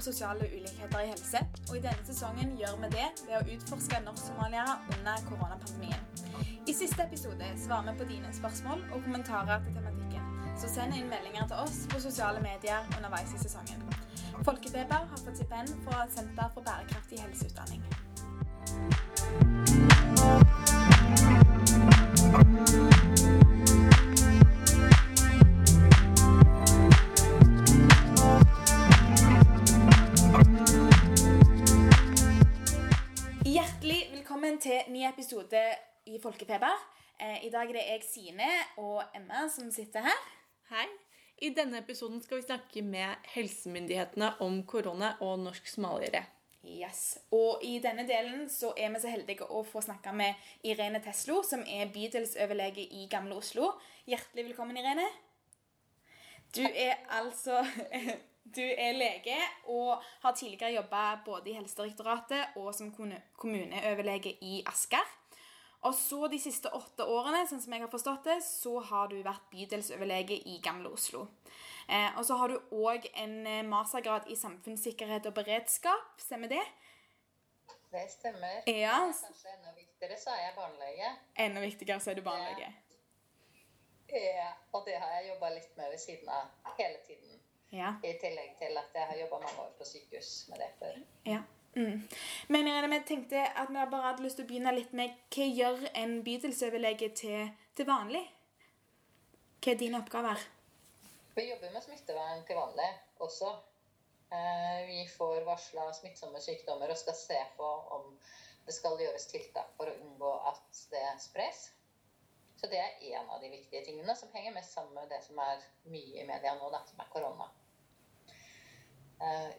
om sosiale ulikheter i helse, og i denne sesongen gjør vi det ved å utforske norsk-somaliere under koronapandemien. I siste episode svarer vi på dine spørsmål og kommentarer til tematikken, så send inn meldinger til oss på sosiale medier underveis i sesongen. Folkepeper har fått stipend fra Senter for bærekraftig helseutdanning. Velkommen til ny episode i Folkefeber. Eh, I dag er det jeg, Sine, og Emma som sitter her. Hei. I denne episoden skal vi snakke med helsemyndighetene om korona og norsk-somaliere. Yes. Og i denne delen så er vi så heldige å få snakke med Irene Teslo, som er bydelsoverlege i Gamle Oslo. Hjertelig velkommen, Irene. Du er altså Du er lege og har tidligere jobba både i Helsedirektoratet og som kommune- kommuneoverlege i Asker. Og så de siste åtte årene, sånn som jeg har forstått det, så har du vært bydelsoverlege i Gamle Oslo. Eh, og så har du òg en eh, mastergrad i samfunnssikkerhet og beredskap. Stemmer det? Det stemmer. Ja. Kanskje enda viktigere så er jeg barnelege. Enda viktigere så er du barnelege. Ja, og det har jeg jobba litt med ved siden av hele tiden. Ja. I tillegg til at jeg har jobba mange år på sykehus med det før. ja. Mm. Men Irene, vi tenkte at vi bare hadde lyst til å begynne litt med hva gjør en bydelsoverlege til, til vanlig? Hva er dine oppgaver? Vi jobber med smittevern til vanlig også. Eh, Vi får varsla smittsomme sykdommer og skal se på om det skal gjøres tiltak for å unngå at det spres. Så det er en av de viktige tingene som henger mest sammen med det som er mye i media nå, da, som er korona. Eh,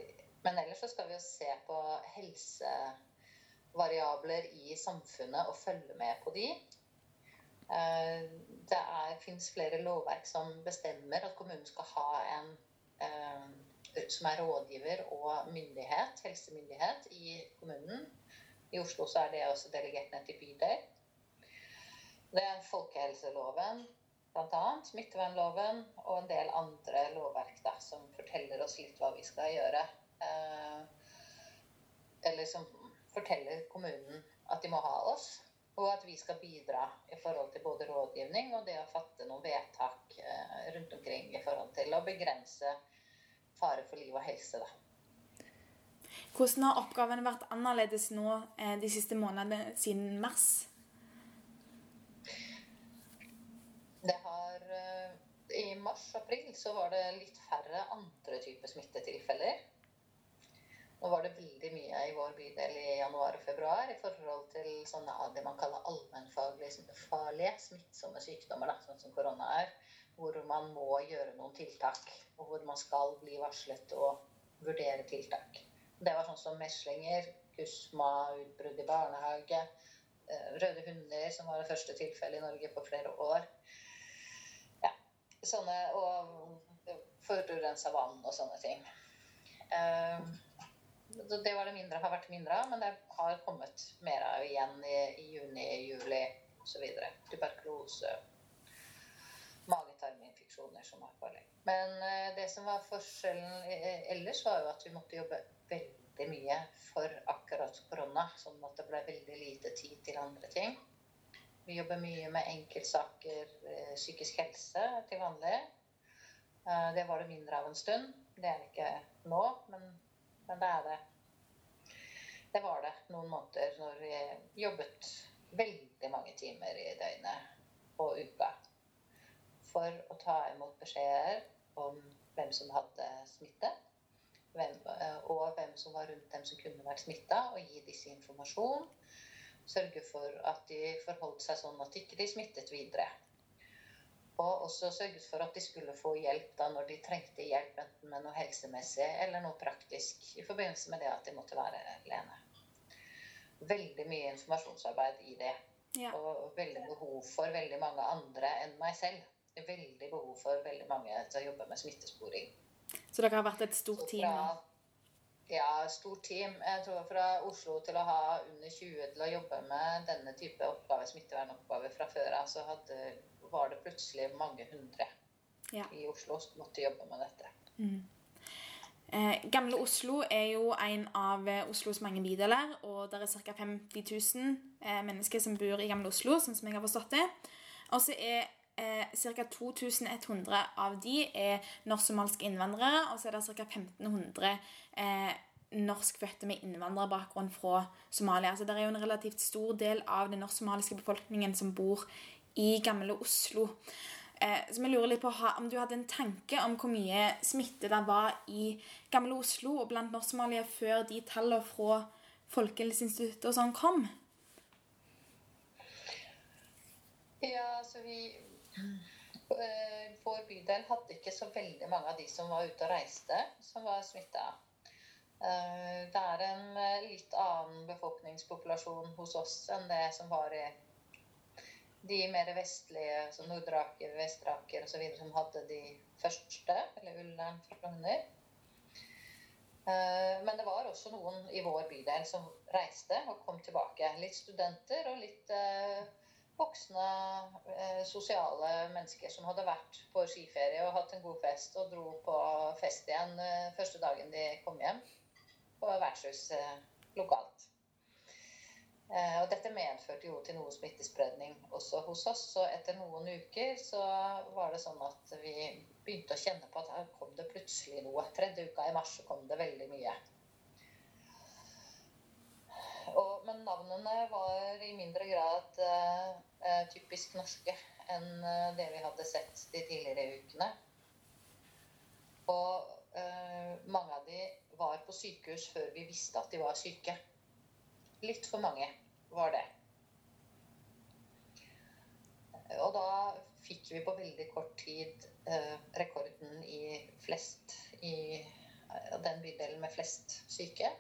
Men ellers så skal vi jo se på helsevariabler i samfunnet og følge med på de. Eh, Det fins flere lovverk som bestemmer at kommunen skal ha en eh, som er rådgiver og myndighet, helsemyndighet i kommunen. I Oslo så er det også delegert ned til bydel. Det er folkehelseloven, bl.a. smittevernloven og en del andre lovverk da, som forteller oss litt hva vi skal gjøre. Eh, eller som forteller kommunen at de må ha oss, og at vi skal bidra i forhold til både rådgivning og det å fatte noen vedtak eh, rundt omkring i forhold til å begrense fare for liv og helse. da. Hvordan har oppgavene vært annerledes nå eh, de siste månedene siden mars? Det har I mars-april så var det litt færre andre typer smittetilfeller. Nå var det veldig mye i vår bydel i januar og februar i forhold til sånne av det man kaller allmennfarlige farlige smittsomme sykdommer, da, sånn som korona er. Hvor man må gjøre noen tiltak, og hvor man skal bli varslet og vurdere tiltak. Det var sånn som meslinger, kusma, utbrudd i barnehage, eh, røde hunder, som var det første tilfellet i Norge på flere år. Sånne, og forurensa vann og sånne ting. Eh, det var det mindre, har vært mindre av, men det har kommet mer av igjen i, i juni, juli osv. Tuberkulose, magetarminfeksjoner som er farlig. Men eh, det som var forskjellen eh, ellers, var jo at vi måtte jobbe veldig mye for akkurat korona. Sånn at det ble veldig lite tid til andre ting. Vi jobber mye med enkeltsaker, eh, psykisk helse til vanlig. Eh, det var det mindre av en stund. Det er det ikke nå, men, men det er det. Det var det noen måneder når vi jobbet veldig mange timer i døgnet og uka for å ta imot beskjeder om hvem som hadde smitte, hvem, eh, og hvem som var rundt dem som kunne vært smitta, og gi disse informasjon. Sørge for at de forholdt seg sånn at de ikke smittet videre. Og også sørget for at de skulle få hjelp da når de trengte hjelp, enten med noe helsemessig eller noe praktisk, i forbindelse med det at de måtte være alene. Veldig mye informasjonsarbeid i det. Ja. Og veldig behov for veldig mange andre enn meg selv. Veldig behov for veldig mange til å jobbe med smittesporing. Så dere har vært et stort team fra- Ja, stort team. Jeg tror fra Oslo til å ha under 20 til å jobbe med denne type oppgaver, smittevernoppgaver fra før av, så hadde, var det plutselig mange hundre Ja. i Oslo som måtte jobbe med dette. Eh, Gamle Oslo er jo en av eh, Oslos mange bydeler, og det er ca. 50 000 eh, mennesker som bor i Gamle Oslo, sånn som jeg har forstått det. Og så er eh, ca. 2100 av de er norsk-somaliske innvandrere, og så er det ca. 1500 eh, norskfødte med innvandrerbakgrunn fra Somalia. Så det er jo en relativt stor del av den norsk-somaliske befolkningen som bor i Gamle Oslo. Eh, så vi lurer litt på om du hadde en tanke om hvor mye smitte det var i Gamle Oslo og blant norsk-somalier før de tallene fra Folkehelseinstituttet og sånn kom? Ja, altså vi Vår bydel hadde ikke så veldig mange av de som var ute og reiste, som var smitta. Det er en eh, litt annen befolkningspopulasjon hos oss enn det som var i de mer vestlige, som Nordraker, Vestraker osv., som hadde de første, eller Ullern, Frogner. Eh, Men det var også noen i vår bydel som reiste og kom tilbake. Litt studenter og litt eh, voksne, eh, sosiale mennesker som hadde vært på skiferie og hatt en god fest og dro på fest igjen eh, første dagen de kom hjem på vertshus eh, lokalt. Og dette medførte jo til noe smittespredning også hos oss. Så etter noen uker så var det sånn at vi begynte å kjenne på at her kom det plutselig noe. Tredje uka i mars så kom det veldig mye. Og, men navnene var i mindre grad typisk norske enn eh, det vi hadde sett de tidligere ukene. Og eh, mange av de var på sykehus før vi visste at de var syke. Litt for mange var det. Og da fikk vi på veldig kort tid eh, rekorden i flest i eh, den bydelen med flest syke,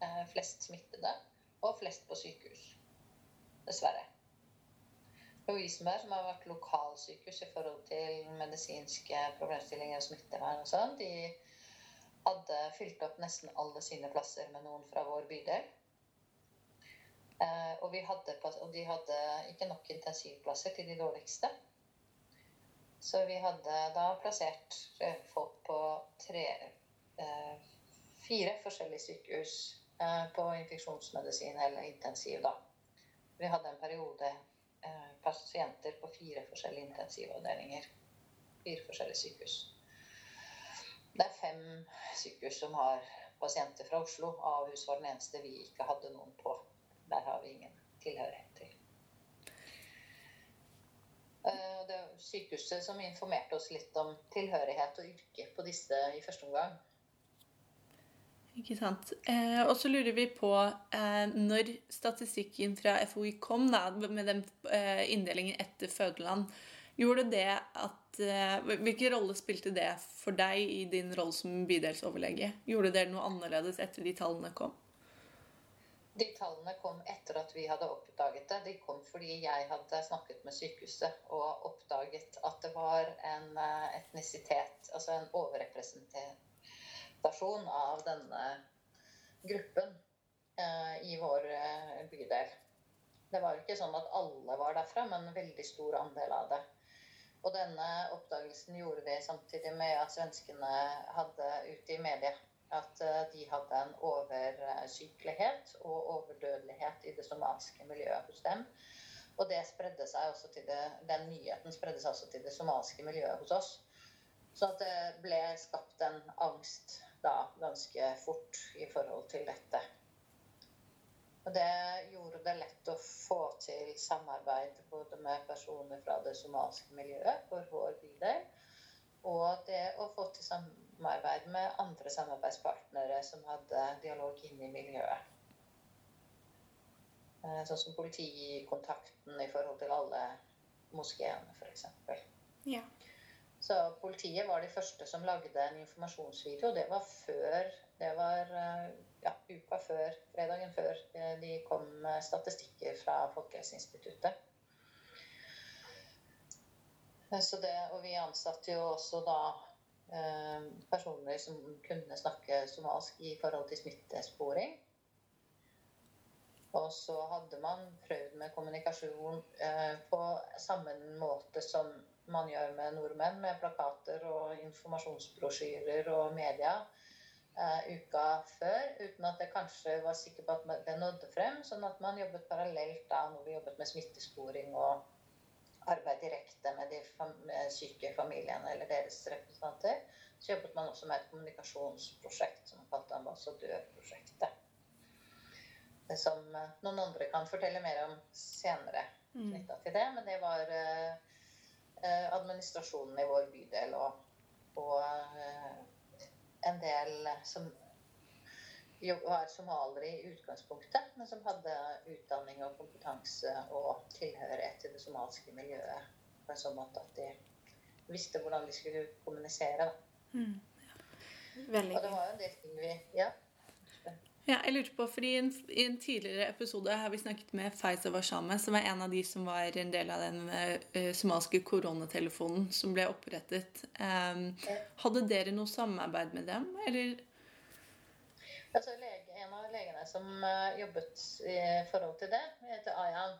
eh, flest smittede og flest på sykehus. Dessverre. Lovisenberg, som har vært lokalsykehus i forhold til medisinske problemstillinger og smittevern og sånn, de hadde fylt opp nesten alle sine plasser med noen fra vår bydel. Eh, og, hadde, og de hadde ikke nok intensivplasser til de dårligste. Så vi hadde da plassert eh, folk på tre, eh, fire forskjellige sykehus eh, på infeksjonsmedisin eller intensiv. da. Vi hadde en periode pasienter på fire forskjellige intensivavdelinger. Fire forskjellige sykehus. Det er fem sykehus som har pasienter fra Oslo. Ahus var den eneste vi ikke hadde noen på. Der har vi ingen tilhørighet til. Eh, Det er sykehuset som informerte oss litt om tilhørighet og yrke på disse i første omgang. Ikke sant. Eh, og så lurer vi på eh, når statistikken fra FOI kom, da, med den eh, inndelingen etter fødeland, gjorde det at eh, Hvilken rolle spilte det for deg i din rolle som bydelsoverlege? Gjorde dere noe annerledes etter de tallene kom? De tallene kom etter at vi hadde oppdaget det. De kom fordi jeg hadde snakket med sykehuset og oppdaget at det var en eh, etnisitet, altså en overrepresentasjon av denne gruppen eh, i vår eh, bydel. Det var ikke sånn at alle var derfra, men en veldig stor andel av det. Og denne oppdagelsen gjorde vi samtidig med at svenskene hadde ute i media at eh, de hadde en oversykelighet og overdødelighet i det somaliske miljøet hos dem. Og det spredde seg også til det, den nyheten spredde seg også til det somaliske miljøet hos oss. Så at det ble skapt en angst da ganske fort i forhold til dette. Og det gjorde det lett å få til samarbeid både med personer fra det somaliske miljøet for vår bydel, og det å få til samarbeid med andre samarbeidspartnere som hadde dialog inne i miljøet. Eh, Sånn som politikontakten i forhold til alle moskeene, f.eks. Ja. Så politiet var de første som lagde en informasjonsvideo. Det var før Det var eh, ja, uka før, fredagen før eh, de kom med statistikker fra Folkehelseinstituttet. Eh, Så det, og vi ansatte jo også da personer som kunne snakke somalisk i forhold til smittesporing. Og så hadde man prøvd med kommunikasjon på samme måte som man gjør med nordmenn, med plakater og informasjonsbrosjyrer og media eh, uka før, uten at jeg kanskje var sikker på at det nådde frem. Sånn at man jobbet parallelt da når vi jobbet med smittesporing og arbeid direkte med de fam med syke familiene eller deres representanter. Så jobbet man også med et kommunikasjonsprosjekt som man kalte Ambassadørprosjektet som eh, noen andre kan fortelle mer om senere knytta til det. Men det var eh, eh, administrasjonen i vår bydel og, og en del som var somaliere i utgangspunktet, men som hadde utdanning og kompetanse og tilhørighet til det somaliske miljøet på en sånn måte at de visste hvordan de skulle kommunisere. Mm. Og det var jo en del ting vi Ja. Ja, jeg lurte på, fordi en, i en tidligere episode har vi snakket med Faiza Washame, som var en av de som var en del av den uh, somaliske koronatelefonen som ble opprettet. Um, hadde dere noe samarbeid med dem, eller? Altså, lege, en av legene som uh, jobbet i forhold til det, heter Ayan.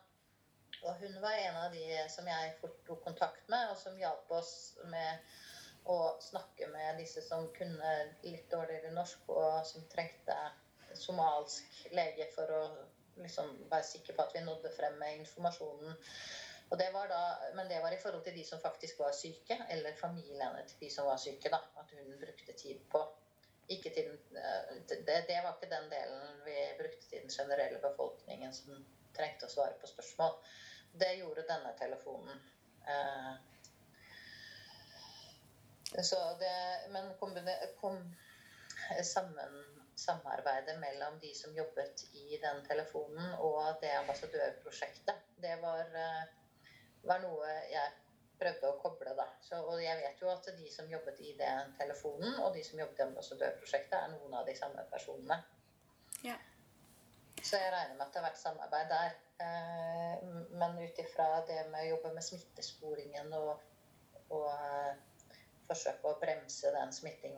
Og hun var en av de som jeg tok kontakt med, og som hjalp oss med å snakke med disse som kunne litt dårligere norsk, og som trengte somalsk lege for å liksom være sikker på at vi nådde frem med informasjonen. Det da, men det var i forhold til de som faktisk var syke, eller familiene til de som var syke. da, At hun brukte tid på. Ikke til, eh, det, det var ikke den delen vi brukte til den generelle befolkningen som trengte å svare på spørsmål. Det gjorde denne telefonen. Eh, så det, men kombine, kom sammen samarbeidet mellom de som jobbet i den telefonen og det ambassadørprosjektet. Det var, eh, var noe jeg prøvde å koble, da. Så, og jeg vet jo at de som jobbet i den telefonen, og de som jobbet i ambassadørprosjektet, er noen av de samme personene. Ja. Så jeg regner med at det har vært samarbeid der. Eh, men ut ifra det med å jobbe med smittesporingen og, og eh, forsøke å bremse den smitten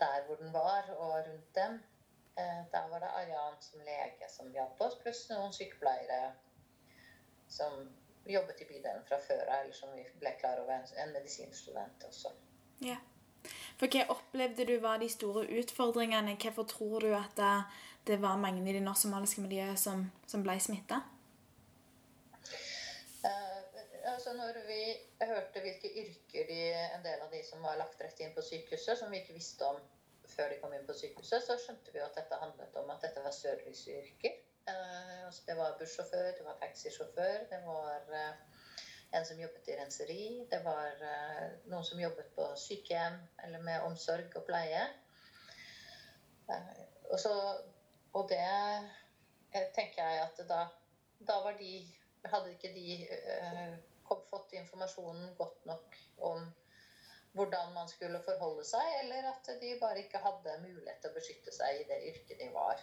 der hvor den var, og rundt dem. Eh, der var det Arian som lege som hjalp oss, pluss noen sykepleiere som jobbet i bydelen fra før av, eller som vi ble klar over, en medisinstudent også. Ja. For hva opplevde du var de store utfordringene? Hvorfor tror du at det, var mange i det norsk-somaliske miljøet som, som ble smitta? Altså når vi hørte hvilke yrker de, en del av de som var lagt rett inn på sykehuset, som vi ikke visste om før de kom inn på sykehuset, så skjønte vi at dette handlet om at dette var serviceyrker. Eh, altså det var bussjåfør, det var taxisjåfør, det var eh, en som jobbet i renseri, det var eh, noen som jobbet på sykehjem eller med omsorg og pleie. Og, så, og det tenker jeg at da, da var de Hadde ikke de fått informasjonen godt nok om hvordan man skulle forholde seg, eller at de bare ikke hadde mulighet til å beskytte seg i det yrket de var.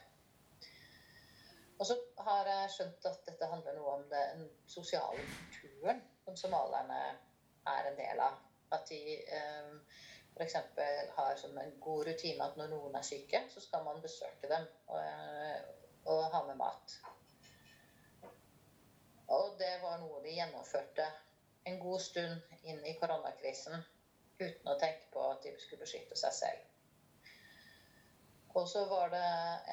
Og så har jeg skjønt at dette handler noe om den sosiale kulturen som somalierne er en del av. At de eh, f.eks. har som en god rutine at når noen er syke, så skal man besøke dem og, eh, og ha med mat. Og det var noe de gjennomførte en god stund inn i koronakrisen uten å tenke på at de skulle beskytte seg selv. Og så var det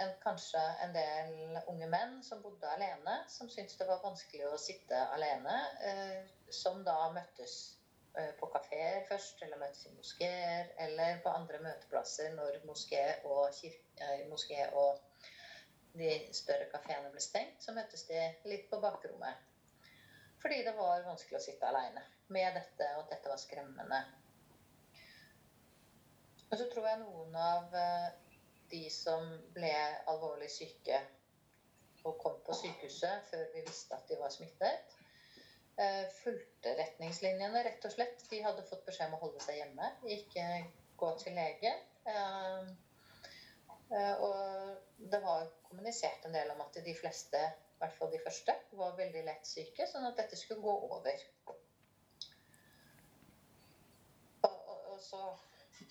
en, kanskje en del unge menn som bodde alene, som syntes det var vanskelig å sitte alene, eh, som da møttes eh, på kafeer først, eller møttes i moskeer, eller på andre møteplasser når moské og, eh, moské og de større kafeene ble stengt, så møttes de litt på bakrommet fordi det var vanskelig å sitte aleine med dette, og at dette var skremmende. Og så tror jeg noen av eh, de som ble alvorlig syke og kom på sykehuset før vi visste at de var smittet, eh, fulgte retningslinjene, rett og slett. De hadde fått beskjed om å holde seg hjemme, ikke gå til lege. Eh, og det var kommunisert en del om at de fleste i hvert fall de første, var veldig lett syke, sånn at dette skulle gå over. Og, og, og så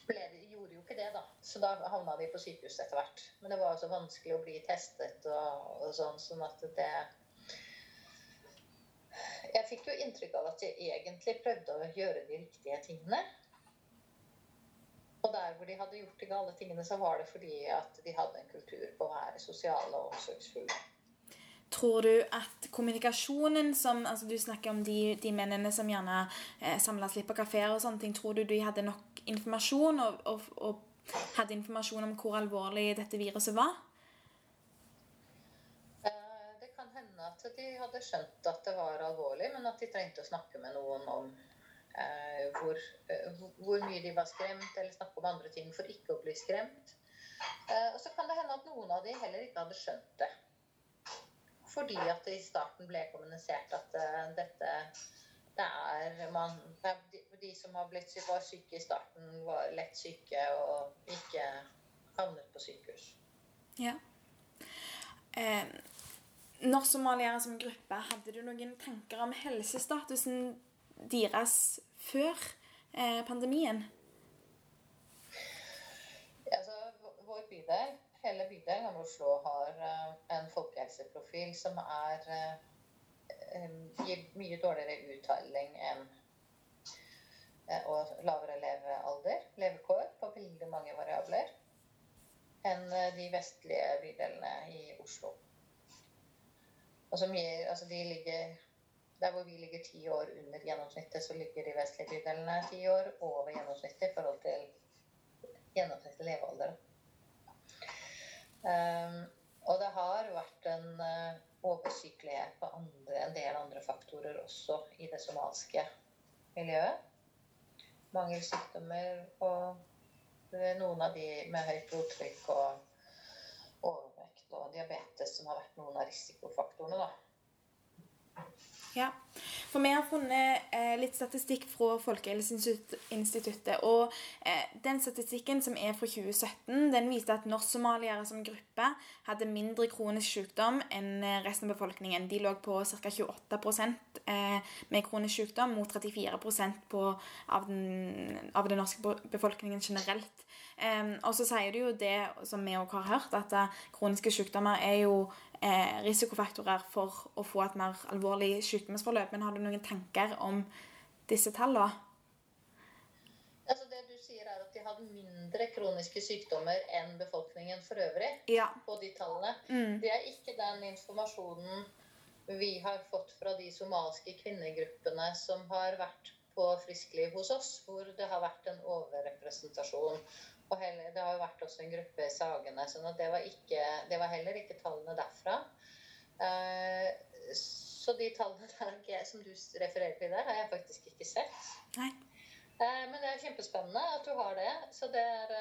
ble de, gjorde jo ikke det, da. Så da havna de på sykehus etter hvert. Men det var også vanskelig å bli testet og, og sånn, sånn at det Jeg fikk jo inntrykk av at de egentlig prøvde å gjøre de riktige tingene. Og der hvor de hadde gjort de gale tingene, så var det fordi at de hadde en kultur på å være sosiale og omsorgsfulle. Tror du at kommunikasjonen som altså Du snakker om de, de mennene som gjerne eh, samles litt på kafeer og sånne ting. Tror du de hadde nok informasjon og, og, og hadde informasjon om hvor alvorlig dette viruset var? Eh, Det kan hende at de hadde skjønt at det var alvorlig, men at de trengte å snakke med noen om hvor, eh, hvor- hvor mye de var skremt, eller snakke om andre ting for ikke å bli skremt. Eh, og så kan det hende at noen av de heller ikke hadde skjønt det. Fordi at det i starten ble kommunisert at eh, dette det er, man, det er de, de som blitt, var syke i starten, var lett syke og ikke havnet på sykehus. Ja. Eh, når somaliere som gruppe, hadde du noen tanker om helsestatusen deres før eh, pandemien? Altså, vår- bydel, hele bydelen av Oslo, har eh, en folkehelseprofil som er eh, gir mye dårligere uttelling enn eh, og lavere levealder, levekår, på veldig mange variabler, enn de vestlige bydelene i Oslo. Og som gir, altså de ligger, Der hvor vi ligger ti år under gjennomsnittet, så ligger de vestlige bydelene ti år over gjennomsnittet i forhold til gjennomsnittlig levealder. Um, og det har vært en uh, oversykelighet på andre, en del andre faktorer også i det somaliske miljøet. Mange sykdommer og er noen av de med høyt blodtrykk og overvekt og diabetes som har vært noen av risikofaktorene. da. Ja, for vi har funnet eh, litt statistikk fra Folkehelseinstituttet. Og eh, den statistikken som er fra 2017, den viste at norsk-somaliere som gruppe hadde mindre kronisk sykdom enn eh, resten av befolkningen. De lå på ca. 28 eh, med kronisk sykdom mot 34% på, av, den, av den norske befolkningen generelt. Og så sier du jo det som vi også har hørt, at eh, kroniske sykdommer er jo eh, risikofaktorer for å få et mer alvorlig sykdomsforløp. Men har du noen tanker om disse tallene? Altså det du sier er at de hadde mindre kroniske sykdommer enn befolkningen for øvrig Ja. på de tallene. Mm. Det er ikke den informasjonen vi har fått fra de somaliske kvinnegruppene som har vært på friskliv hos oss, hvor det har vært en overrepresentasjon. Og heller, det har jo vært også en gruppe i Sagene, sånn det var, det var heller ikke tallene derfra. Eh, så de tallene der som du refererer til der, har jeg faktisk ikke sett. Nei. Eh, Men det er kjempespennende at du har det. Så det er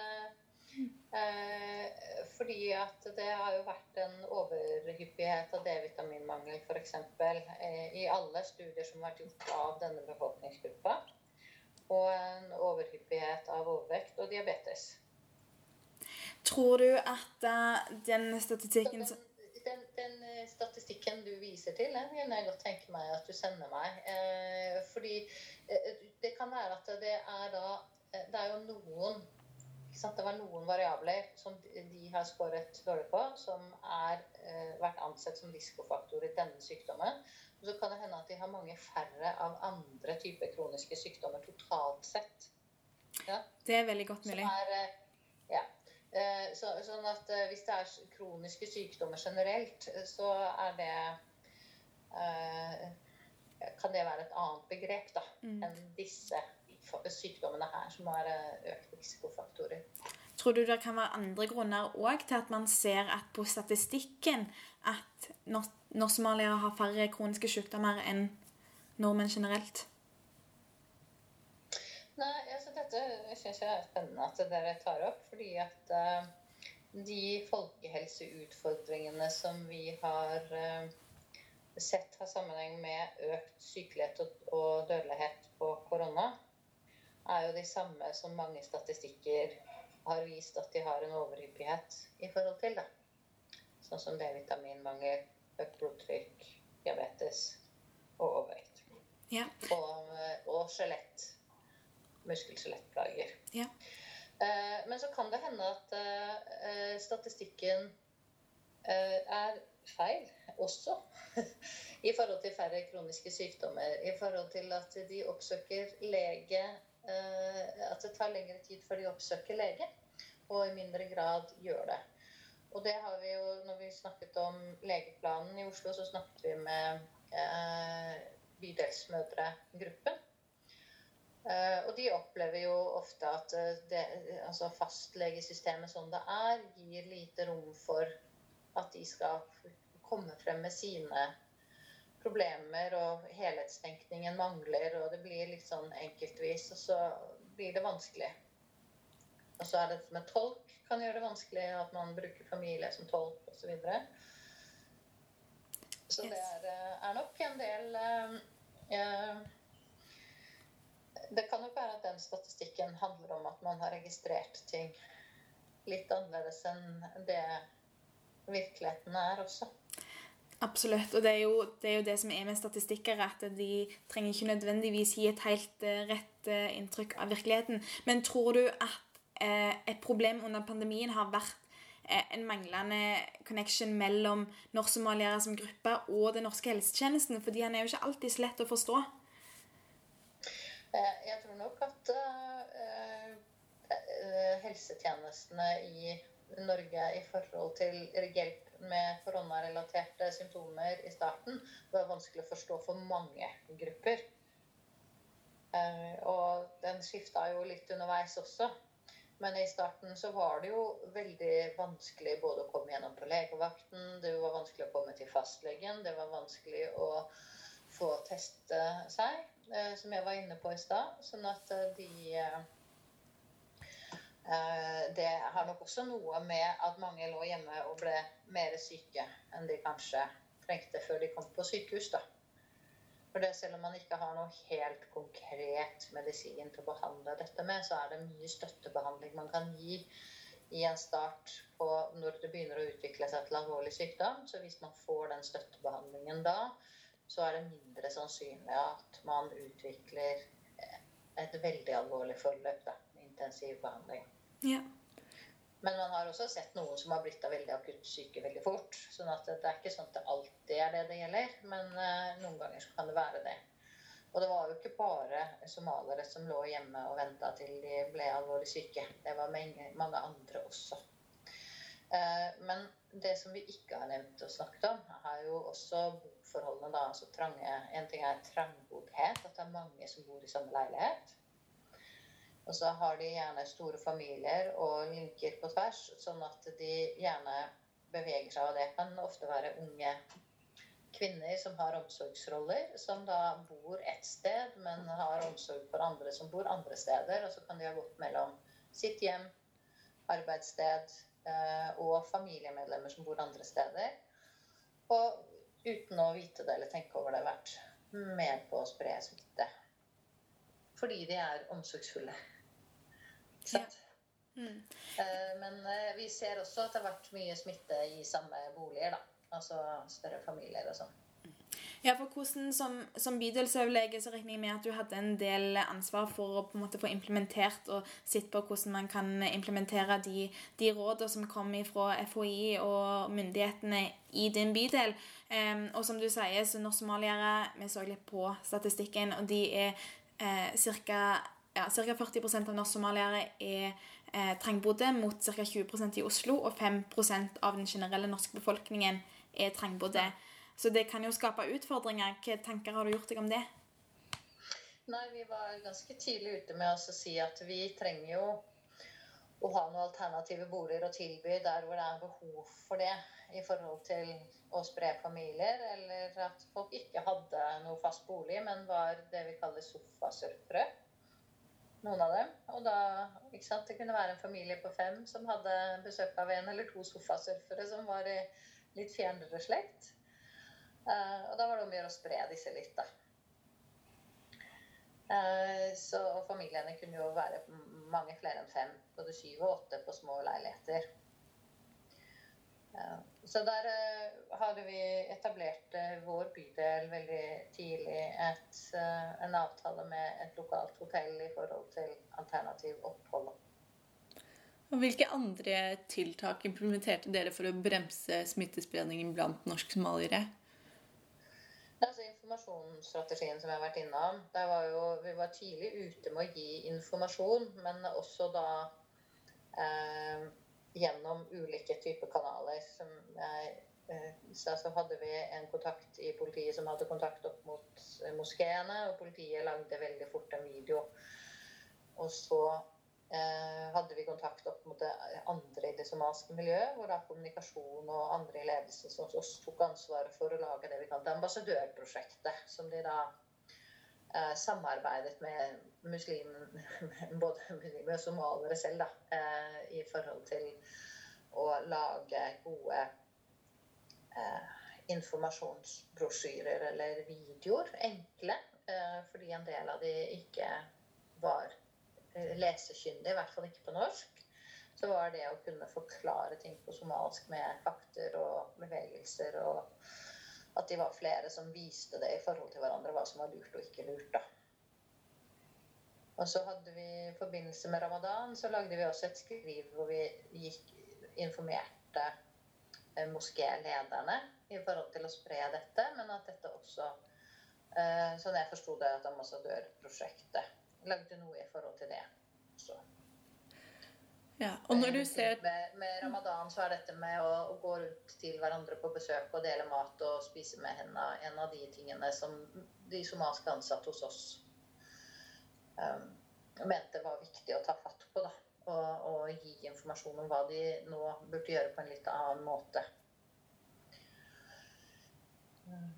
eh, Fordi at det har jo vært en overhyppighet av D-vitaminmangel f.eks. I alle studier som har vært gjort av denne befolkningsgruppa. Og en overhyppighet av overvekt og diabetes. Tror du at eh, den statistikken den, den, den eh, statistikken du viser til, den kunne jeg godt tenke meg at du sender meg. Eh, fordi det kan være at det er da Det er jo noen? Det var noen variabler som de har skåret dårlig på, som har eh, vært ansett som risikofaktor i denne sykdommen. Og så kan det hende at de har mange færre av andre typer kroniske sykdommer totalt sett. Ja? Det er veldig godt mulig. er, eh, ja. Eh, Så, sånn at eh, hvis det er kroniske sykdommer generelt, eh, så er det Kan det være et annet begrep da, Mm. enn disse sykdommene her, som har økt risikofaktorer. Tror du det kan være andre grunner òg til at man ser at på statistikken at nor- norsk-somaliere har færre kroniske sykdommer enn nordmenn generelt? Nei, dette syns jeg er spennende at dere tar opp, fordi at eh, de folkehelseutfordringene som vi har eh, sett har sammenheng med økt sykelighet og, og dødelighet på korona, er jo de samme som mange statistikker har vist at de har en overhyppighet i forhold til. da. Sånn som D-vitaminmangel, høyt blodtrykk, diabetes og overvekt. Ja. Og, og skjelett muskel-skjelettplager. Ja. Eh, Men så kan det hende at eh, statistikken eh, er feil også. I forhold til færre kroniske sykdommer. I forhold til at de oppsøker lege eh, At det tar lengre tid før de oppsøker lege, og i mindre grad gjør det. Og det har vi jo, når vi snakket om legeplanen i Oslo, så snakket vi med eh, Bydelsmødregruppen. Eh, og de opplever jo ofte at eh, det, altså fastlegesystemet som det er, gir lite rom for at de skal komme frem med sine problemer, og helhetstenkningen mangler, og det blir litt sånn enkeltvis, og så blir det vanskelig. Og så er det dette med tolk kan gjøre det vanskelig, at man bruker familie som tolk osv. Så, videre. så det er, eh, er nok en del eh, eh, Det kan nok være at den statistikken handler om at man har registrert ting litt annerledes enn det virkeligheten er også. Absolutt. Og det er, jo, det er jo det som er med statistikker, at de trenger ikke nødvendigvis gi et helt eh, rett eh, inntrykk av virkeligheten. Men tror du at eh, et problem under pandemien har vært en manglende connection mellom norsk-somaliere som gruppe og den norske helsetjenesten? Fordi han er jo ikke alltid så lett å forstå. Eh, Jeg tror nok at eh, eh, helsetjenestene i Norge i forhold til hjelp med koronarelaterte symptomer i starten var vanskelig å forstå for mange grupper. Og den skifta jo litt underveis også. Men i starten så var det jo veldig vanskelig både å komme gjennom på legevakten, det var vanskelig å komme til fastlegen, det var vanskelig å få teste seg, som jeg var inne på i stad. Sånn at eh, de eh, eh, Det har nok også noe med at mange lå hjemme og ble mer syke enn de kanskje trengte før de kom på sykehus, da. For det, selv om man ikke har noe helt konkret medisin til å behandle dette med, så er det mye støttebehandling man kan gi i en start på når det begynner å utvikle seg til alvorlig sykdom. Så hvis man får den støttebehandlingen da, så er det mindre sannsynlig at man utvikler et veldig alvorlig forløp. da, Intensiv behandling. Ja. Men man har også sett noen som har blitt av veldig akutt syke veldig fort. sånn at det er ikke sånn at det alltid er det det gjelder, men eh, noen ganger kan det være det. Og det var jo ikke bare somaliere som lå hjemme og venta til de ble alvorlig syke. Det var mange, mange andre også. Eh, men det som vi ikke har nevnt og snakket om, er jo også boforholdene. da, altså trange, En ting er trangboddhet, at det er mange som bor i samme leilighet. Og så har de gjerne store familier og linker på tvers, sånn at de gjerne beveger seg. Og det kan ofte være unge kvinner som har omsorgsroller, som da bor ett sted, men har omsorg for andre som bor andre steder. Og så kan de ha gått mellom sitt hjem, arbeidssted og familiemedlemmer som bor andre steder. Og uten å vite det eller tenke over det, vært med på å spre smitte. Fordi de er omsorgsfulle. Sant? Mm. Eh, Men eh, vi ser også at det har vært mye smitte i samme boliger, da. Altså større familier og sånn. Ja, for hvordan som, som bydelsoverlege så regner jeg med at du hadde en del ansvar for å på en måte få implementert og sett på hvordan man kan implementere de, de rådene som kommer fra FHI og myndighetene i din bydel. Um, og som du sier, så norsk-somaliere Vi så litt på statistikken, og de er eh, ca. Ja, 40% av norsk-somaliere er eh, trangbodde, mot ca. 20% i Oslo, og 5% av den generelle norske befolkningen er trangbodde. Så det kan jo skape utfordringer. Hvilke tanker har du gjort deg om det? Nei, vi var ganske tidlig ute med å si at vi trenger jo å ha noen alternative boliger å tilby der hvor det er behov for det i forhold til å spre familier, eller at folk ikke hadde noe fast bolig, men var det vi kaller sofasurfere. Noen av dem. Og da, ikke sant, Det kunne være en familie på fem som hadde besøk av en eller to sofasurfere som var i litt fjernere slekt. Eh, og da var det om å gjøre å spre disse litt, da. Eh, så og familiene kunne jo være mange flere enn fem, både syv og åtte på små leiligheter. Ja. Så der hadde vi etablert vår bydel veldig tidlig et, en avtale med et lokalt hotell i forhold til alternativ opphold. Hvilke andre tiltak implementerte dere for å bremse smittespredningen blant norsk-somaliere? Altså Informasjonsstrategien som jeg har vært innom. Der var jo, vi var tidlig ute med å gi informasjon, men også da eh, gjennom ulike typer kanaler. Som jeg eh, så så hadde vi en kontakt i politiet som hadde kontakt opp mot moskeene, og politiet lagde veldig fort en video. Og så Eh, hadde vi kontakt opp mot andre i det somaliske miljøet, hvor da kommunikasjon og andre i ledelsen som også tok ansvaret for å lage det vi kalte ambassadørprosjektet, som de da eh, samarbeidet med muslimer, både muslimer og somaliere selv, da, eh, i forhold til å lage gode eh, informasjonsbrosjyrer eller videoer, enkle, eh, fordi en del av de ikke var Eh, lesekyndig, i hvert fall ikke på norsk, så var det å kunne forklare ting på somalisk med fakter og bevegelser, og at de var flere som viste det i forhold til hverandre, hva som var lurt og ikke lurt. da. Og så hadde vi i forbindelse med ramadan så lagde vi også et skriv hvor vi gikk, informerte eh, moskélederne i forhold til å spre dette, men at dette også eh, Sånn jeg forsto det, at ambassadørprosjektet lagde noe i forhold til det. Så. Ja, og når du ser... Med, med, ramadan så er dette med å, å, gå rundt til hverandre på besøk og dele mat og spise med hendene en av de tingene som de somaliske ansatte hos oss um, mente var viktig å ta fatt på. da, og, og, gi informasjon om hva de nå burde gjøre på en litt annen måte. Um,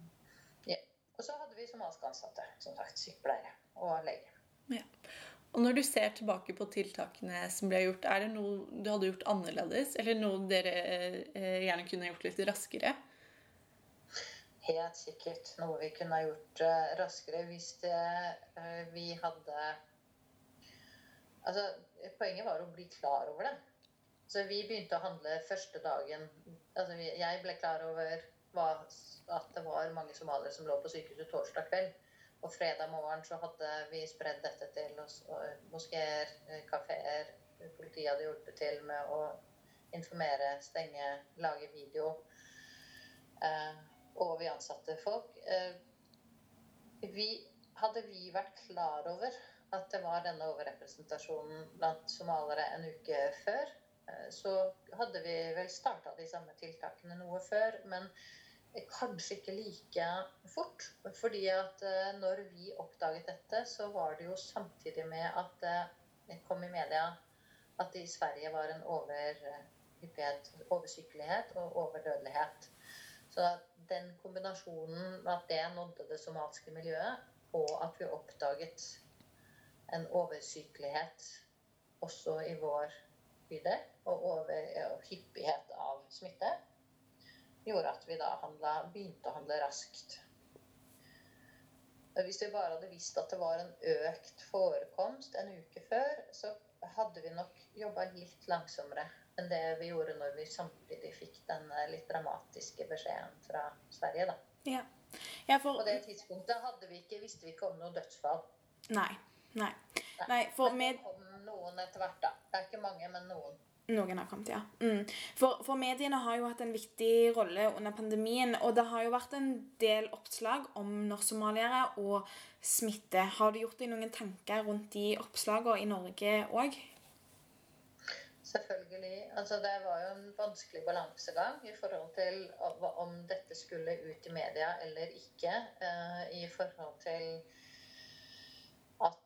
yeah. Og så hadde vi somaliske ansatte, som sagt, sykepleiere og leger. Ja. Og når du ser tilbake på tiltakene som ble gjort, er det noe du hadde gjort annerledes? Eller noe dere eh, gjerne kunne gjort litt raskere? Helt sikkert noe vi kunne ha gjort uh, raskere hvis det, vi hadde Altså, poenget var å bli klar over det. Så vi begynte å handle første dagen altså Jeg ble klar over hva, at det var mange somaliere som lå på sykehuset torsdag kveld. Og fredag morgen så hadde vi spredd dette til moskeer, eh, kafeer. Politiet hadde hjulpet til med å informere, stenge, lage video. Eh, og vi ansatte folk. Eh, vi, hadde vi vært klar over at det var denne overrepresentasjonen blant somalere en uke før, så hadde vi vel starta de samme tiltakene noe før. Men Kanskje ikke like fort. fordi at eh, når vi oppdaget dette, så var det jo samtidig med at det kom i media at det i Sverige var en overhyppighet, oversykelighet og overdødelighet. Så den kombinasjonen at det nådde det somaliske miljøet, og at vi oppdaget en oversykelighet også i vår bydel, og over, hyppighet av smitte, gjorde at vi da handla, begynte å handle raskt. Hvis vi bare hadde visst at det var en økt forekomst en uke før, så hadde vi nok jobba litt langsommere enn det vi gjorde når vi samtidig fikk den litt dramatiske beskjeden fra Sverige. da. Ja. Ja, for... På det tidspunktet vi ikke, visste vi ikke om noe dødsfall. Nei. Nei. Nei for men det kom noen etter hvert, da. Det er ikke mange, men noen. Noen kommet, ja. Mm. For, for, mediene har jo hatt en viktig rolle under pandemien. Og det har jo vært en del oppslag om norsk-somaliere og smitte. Har du gjort deg noen tanker rundt de oppslagene i Norge òg? Selvfølgelig. Altså, det var jo en vanskelig balansegang i forhold til om dette skulle ut i media eller ikke. Uh, I forhold til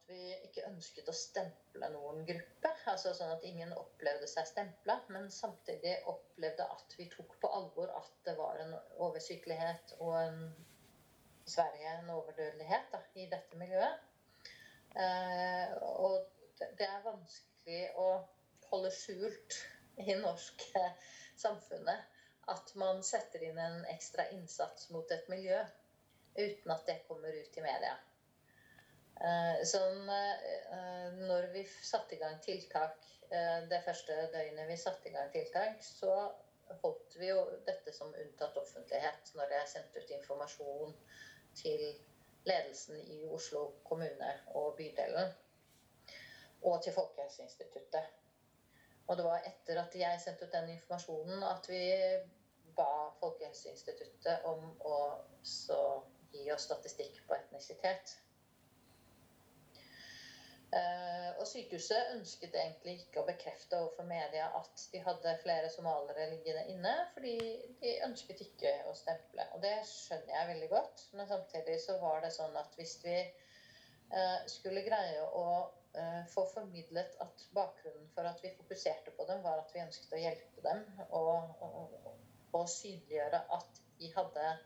vi ikke ønsket å stemple noen gruppe. altså Sånn at ingen opplevde seg stempla, men samtidig opplevde at vi tok på alvor at det var en oversykelighet og en, i Sverige en overdødelighet da, i dette miljøet. Eh, og det, det, er vanskelig å holde skjult i norsk eh, samfunnet at man setter inn en ekstra innsats mot et miljø uten at det kommer ut i media. Eh, sånn, eh, når vi satte i gang tiltak eh, det første døgnet vi satte i gang tiltak, så holdt vi jo dette som unntatt offentlighet når jeg sendte ut informasjon til ledelsen i Oslo kommune og bydelen. Og til Folkehelseinstituttet. Og det var etter at jeg sendte ut den informasjonen at vi ba Folkehelseinstituttet om å gi oss statistikk på etnisitet. Eh, sykehuset ønsket egentlig ikke å bekrefte overfor media at de hadde flere somaliere liggende inne, fordi de ønsket ikke å stemple. Og det skjønner jeg veldig godt. Men samtidig så var det sånn at hvis vi eh, skulle greie å eh, få formidlet at bakgrunnen for at vi fokuserte på dem, var at vi ønsket å hjelpe dem, og, og, og synliggjøre at de hadde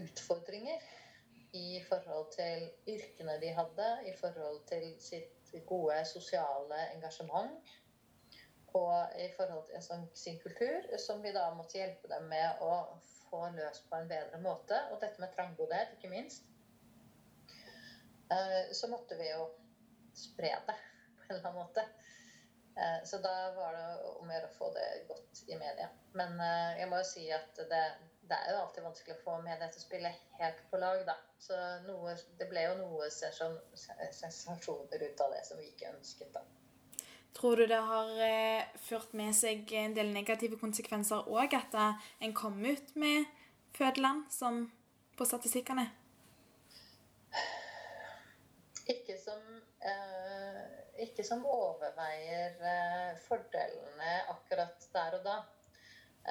utfordringer i forhold til yrkene de hadde, i forhold til sitt gode sosiale engasjement og i forhold til sin kultur, som vi da måtte hjelpe dem med å få løst på en bedre måte. Og dette med trangboddhet, ikke minst. Eh, så måtte vi jo spre det på en eller annen måte. Eh, så da var det om å gjøre å få det godt i media. Men eh, jeg må jo si at det det er jo alltid vanskelig å få media til å spille helt på lag, da. Så noe, det ble jo noe sensasjoner ut av det som vi ikke ønsket, da. Tror du det har eh, ført med seg en del negative konsekvenser òg, at en kom ut med fødeland som på statistikkene? Ikke som, eh, ikke som overveier eh, fordelene akkurat der og da.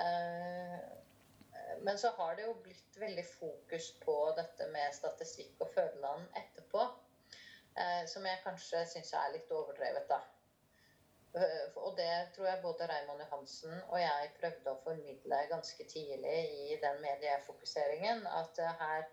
Eh, men så har det jo blitt veldig fokus på dette med statistikk og fødeland etterpå. Eh, som jeg kanskje syns er litt overdrevet, da. Eh, og det tror jeg både Raymond Johansen og jeg prøvde å formidle ganske tidlig i den mediefokuseringen. At her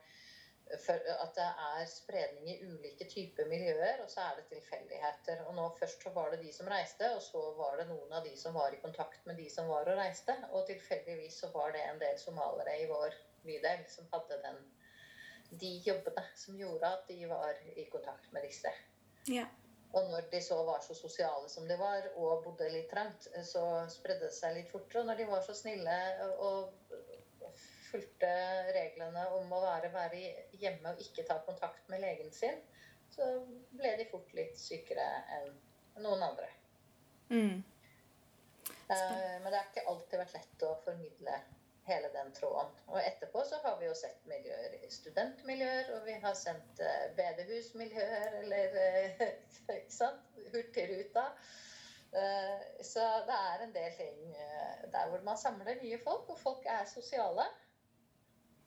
at det er spredning i ulike typer miljøer, og så er det tilfeldigheter. Og nå Først så var det de som reiste, og så var det noen av de som var i kontakt med de som var og reiste. Og tilfeldigvis så var det en del somalere i vår bydel som hadde den, de jobbene som gjorde at de var i kontakt med disse. Ja. Og når de så var så sosiale som de var, og bodde litt trangt, så spredde det seg litt fortere. Og når de var så snille og fulgte reglene om å være, være hjemme og ikke ta kontakt med legen sin, så ble de fort litt sykere enn noen andre. Mm. Eh, men det har ikke alltid vært lett å formidle hele den tråden. Og etterpå så har vi jo sett miljøer i studentmiljøer, og vi har sendt eh, bedehusmiljøer eller eh, ikke sant? Hurtigruta. Så det er en del ting der hvor man samler nye folk, og folk er sosiale.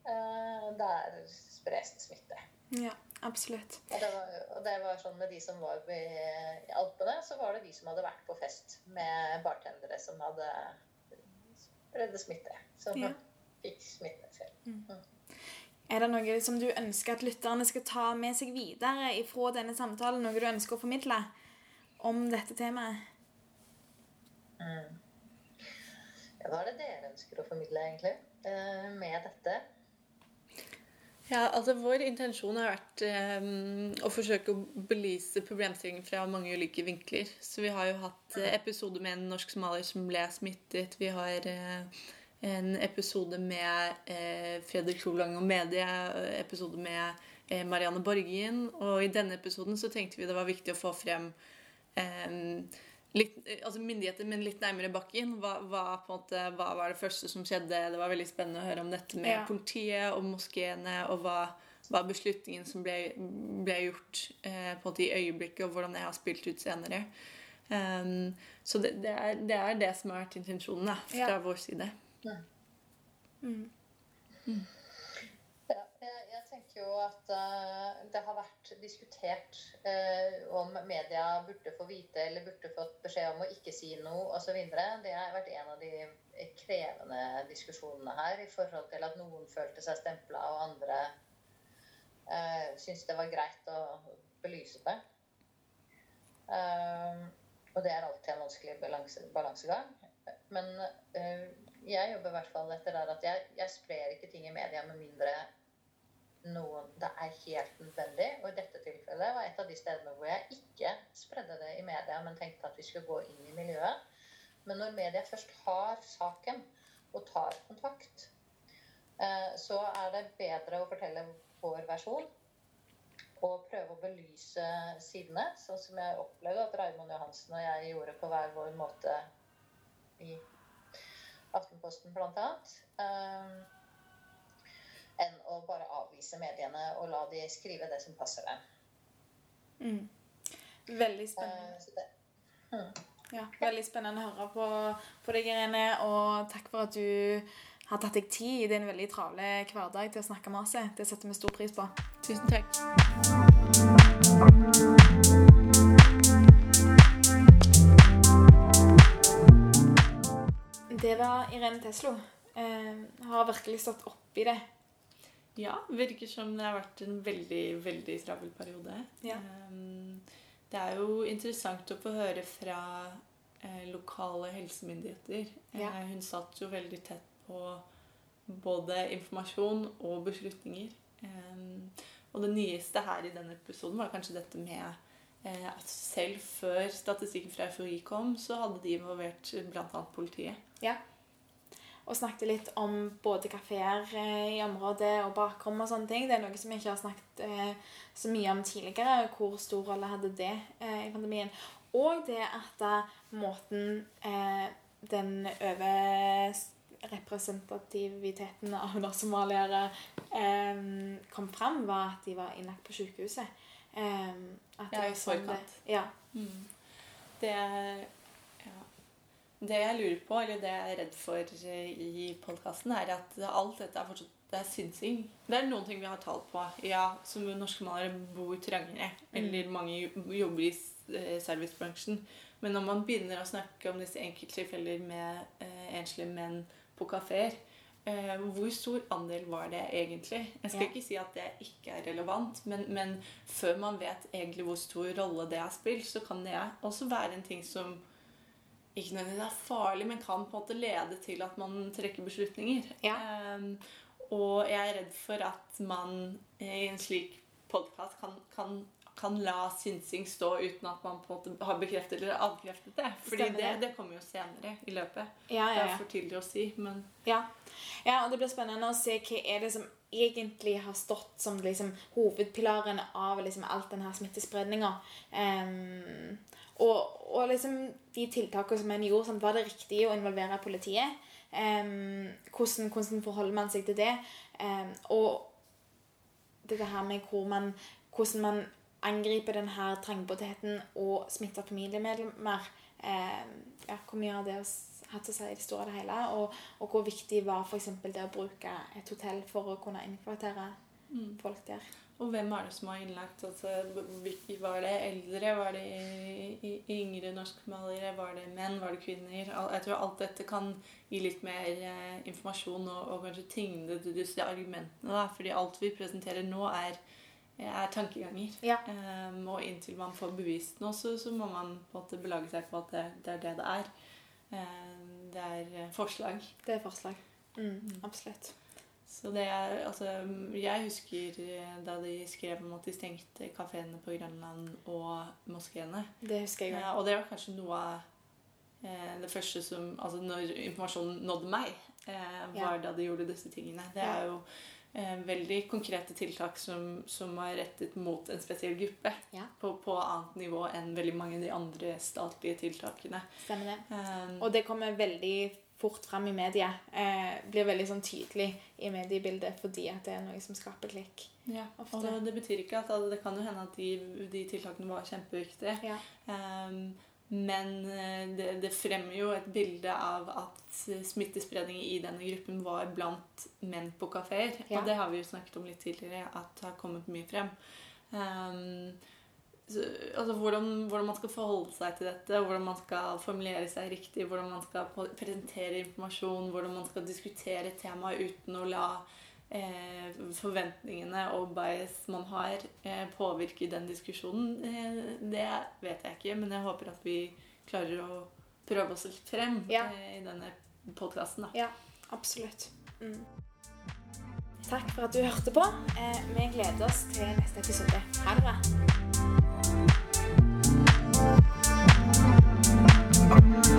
Eh, der spres det smitte. Ja, absolutt. Og det, var, og det var sånn med de som var i Alpene, så var det de som hadde vært på fest med bartendere som hadde spredd smitte. Som ja. fikk smitte selv. Mm. Mm. Er det noe som du ønsker at lytterne skal ta med seg videre ifra denne samtalen? Noe du ønsker å formidle om dette temaet? Mm. Hva er det dere ønsker å formidle, egentlig, eh, med dette? Ja, altså Vår intensjon har vært um, å forsøke å belyse problemstillingen fra mange ulike vinkler. Så vi har jo hatt uh, episode med en norsk somalier som ble smittet. Vi har uh, en episode med uh, Fredrik Solang og medie, episode med Marianne Borgin. Og i denne episoden så tenkte vi det var viktig å få frem um, litt, altså myndigheter, men litt nærmere bakken. Hva, hva, måte, hva, var det første som skjedde? Det var veldig spennende å høre om dette med ja. politiet og moskeene, og hva, hva beslutningen som ble, ble gjort eh, på måte, i øyeblikket, og hvordan det har spilt ut senere. Um, så det, det, er, det, er, det som har vært intensjonen da, fra ja. vår side. Ja. Mm. Mm tenker jo at uh, det har vært diskutert uh, om media burde få vite eller burde fått beskjed om å ikke si noe osv. Det har vært en av de krevende diskusjonene her i forhold til at noen følte seg stempla, og andre uh, syntes det var greit å belyse det. Uh, og det er alltid en vanskelig balanse, balansegang. Men jeg jobber i hvert fall etter der at jeg, jeg sprer ikke ting i media med mindre noen det er helt nødvendig. Og i dette tilfellet var et av de stedene hvor jeg ikke spredde det i media, men tenkte at vi skulle gå inn i miljøet. Men når media først har saken og tar kontakt, eh, så er det bedre å fortelle vår versjon og prøve å belyse sidene, sånn som jeg opplevde at Raymond Johansen og jeg gjorde på hver vår måte i Aftenposten blant Um, enn å bare avvise mediene og la de skrive det som passer dem. Mm. Veldig spennende. Uh, så hmm. Ja, veldig spennende å høre på, på deg, Irene. Og takk for at du har tatt deg tid i din veldig travle hverdag til å snakke med oss. Det setter vi stor pris på. Tusen takk. Det var Irene Teslo. Eh, har virkelig stått oppi det. Ja, virker som det har vært en veldig, veldig travel periode. Ja. Um, det er jo interessant å få høre fra eh, lokale helsemyndigheter. Ja. Eh, hun satt jo veldig tett på både informasjon og beslutninger. Um, og det nyeste her i denne episoden var kanskje dette med eh, at selv før statistikken fra FHI kom, så hadde de involvert bl.a. politiet. Ja. Og snakket litt om både kafeer eh, i området og bakrom og sånne ting. Det er noe som vi ikke har snakket eh, så mye om tidligere. Hvor stor rolle hadde det eh, i pandemien? Og det at måten eh, den overrepresentativiteten av norsk-somaliere kom fram, var at de var innlagt på sykehuset. Eh, Ja, i sånn forkant. Ja. Mm. Det. Det jeg lurer på, eller det jeg er redd for eh, i podkasten, er at alt dette er fortsatt det er synsing. Det er noen ting vi har talt på. Ja, som norske malere bor trangere. Eller mange jobber i eh, servicebransjen. Men når man begynner å snakke om disse enkelttilfeller med eh, enslige menn på kafeer eh, Hvor stor andel var det egentlig? Jeg skal Ja. ikke si at det ikke er relevant, men, men før man vet egentlig hvor stor rolle det har spilt, så kan det også være en ting som ikke nødvendigvis er farlig, men kan på en måte lede til at man trekker beslutninger. Ja. Um, og jeg er redd for at man i en slik podkast kan, kan, kan la synsing stå uten at man på en måte har bekreftet eller avkreftet det. Fordi det, det. det kommer jo senere i løpet. Ja, Det ja, er for tidlig å si, men Ja. ja, og det blir spennende å se hva er det som egentlig har stått som liksom, hovedpilaren av liksom, alt denne smittespredninga. Ehm, og, og liksom de tiltakene som en gjorde, sant, var det riktig å involvere politiet? Um, hvordan, hvordan forholder man seg til det? Um, og dette her med man, hvordan man angriper denne trangboddheten og smitter familiemedlemmer. Um, ja, hvor mye har det hatt å si i det store og det hele? Og, og hvor viktig var f.eks. det å bruke et hotell for å kunne innkvartere folk der? Og hvem er det som har innlagt? Altså, var det eldre? Var det yngre norskmalere? Var det menn? Var det kvinner? Jeg tror alt dette kan gi litt mer eh, informasjon og, og kanskje tyngde til disse argumentene. Da. Fordi alt vi presenterer nå, er, er tankeganger. Ja. Um, og inntil man får bevist noe, så, så må man på en måte belage seg på at det, det er det det er. Um, det er eh, forslag. Det er forslag. Mm, absolutt. Så det er, altså, Jeg husker eh, da de skrev om at de stengte kafeene på Grønland og moskeene. Det husker jeg Ja, og det var kanskje noe av eh, det første som Altså når informasjonen nådde meg, eh, var da de gjorde disse tingene. Det er jo eh, veldig konkrete tiltak som, som er rettet mot en spesiell gruppe. Ja. På, på annet nivå enn veldig mange av de andre statlige tiltakene. Stemmer det. Um, Og det kommer veldig fort fram i media. Eh, blir veldig sånn tydelig i mediebildet fordi at det er noe som skaper klikk. Ja, Ofte. og det, det betyr ikke at altså, Det kan jo hende at de, de tiltakene var kjempeviktige. Ja. Um, men eh, det, det fremmer jo et bilde av at smittespredning i denne gruppen var blant menn på kafeer. Ja. Og det har vi jo snakket om litt tidligere, at det har kommet mye frem. Så, altså hvordan, hvordan man skal forholde seg til dette, hvordan man skal formulere seg riktig, hvordan man skal presentere informasjon, hvordan man skal diskutere temaet uten å la eh, forventningene og bias man har, eh, påvirke den diskusjonen. Eh, det vet jeg ikke, men jeg håper at vi klarer å prøve oss litt frem Ja. eh, i denne podkasten. Ja, absolutt. Mm. Takk for at du hørte på. Eh, vi gleder oss til neste episode. Ha det bra. Thank you.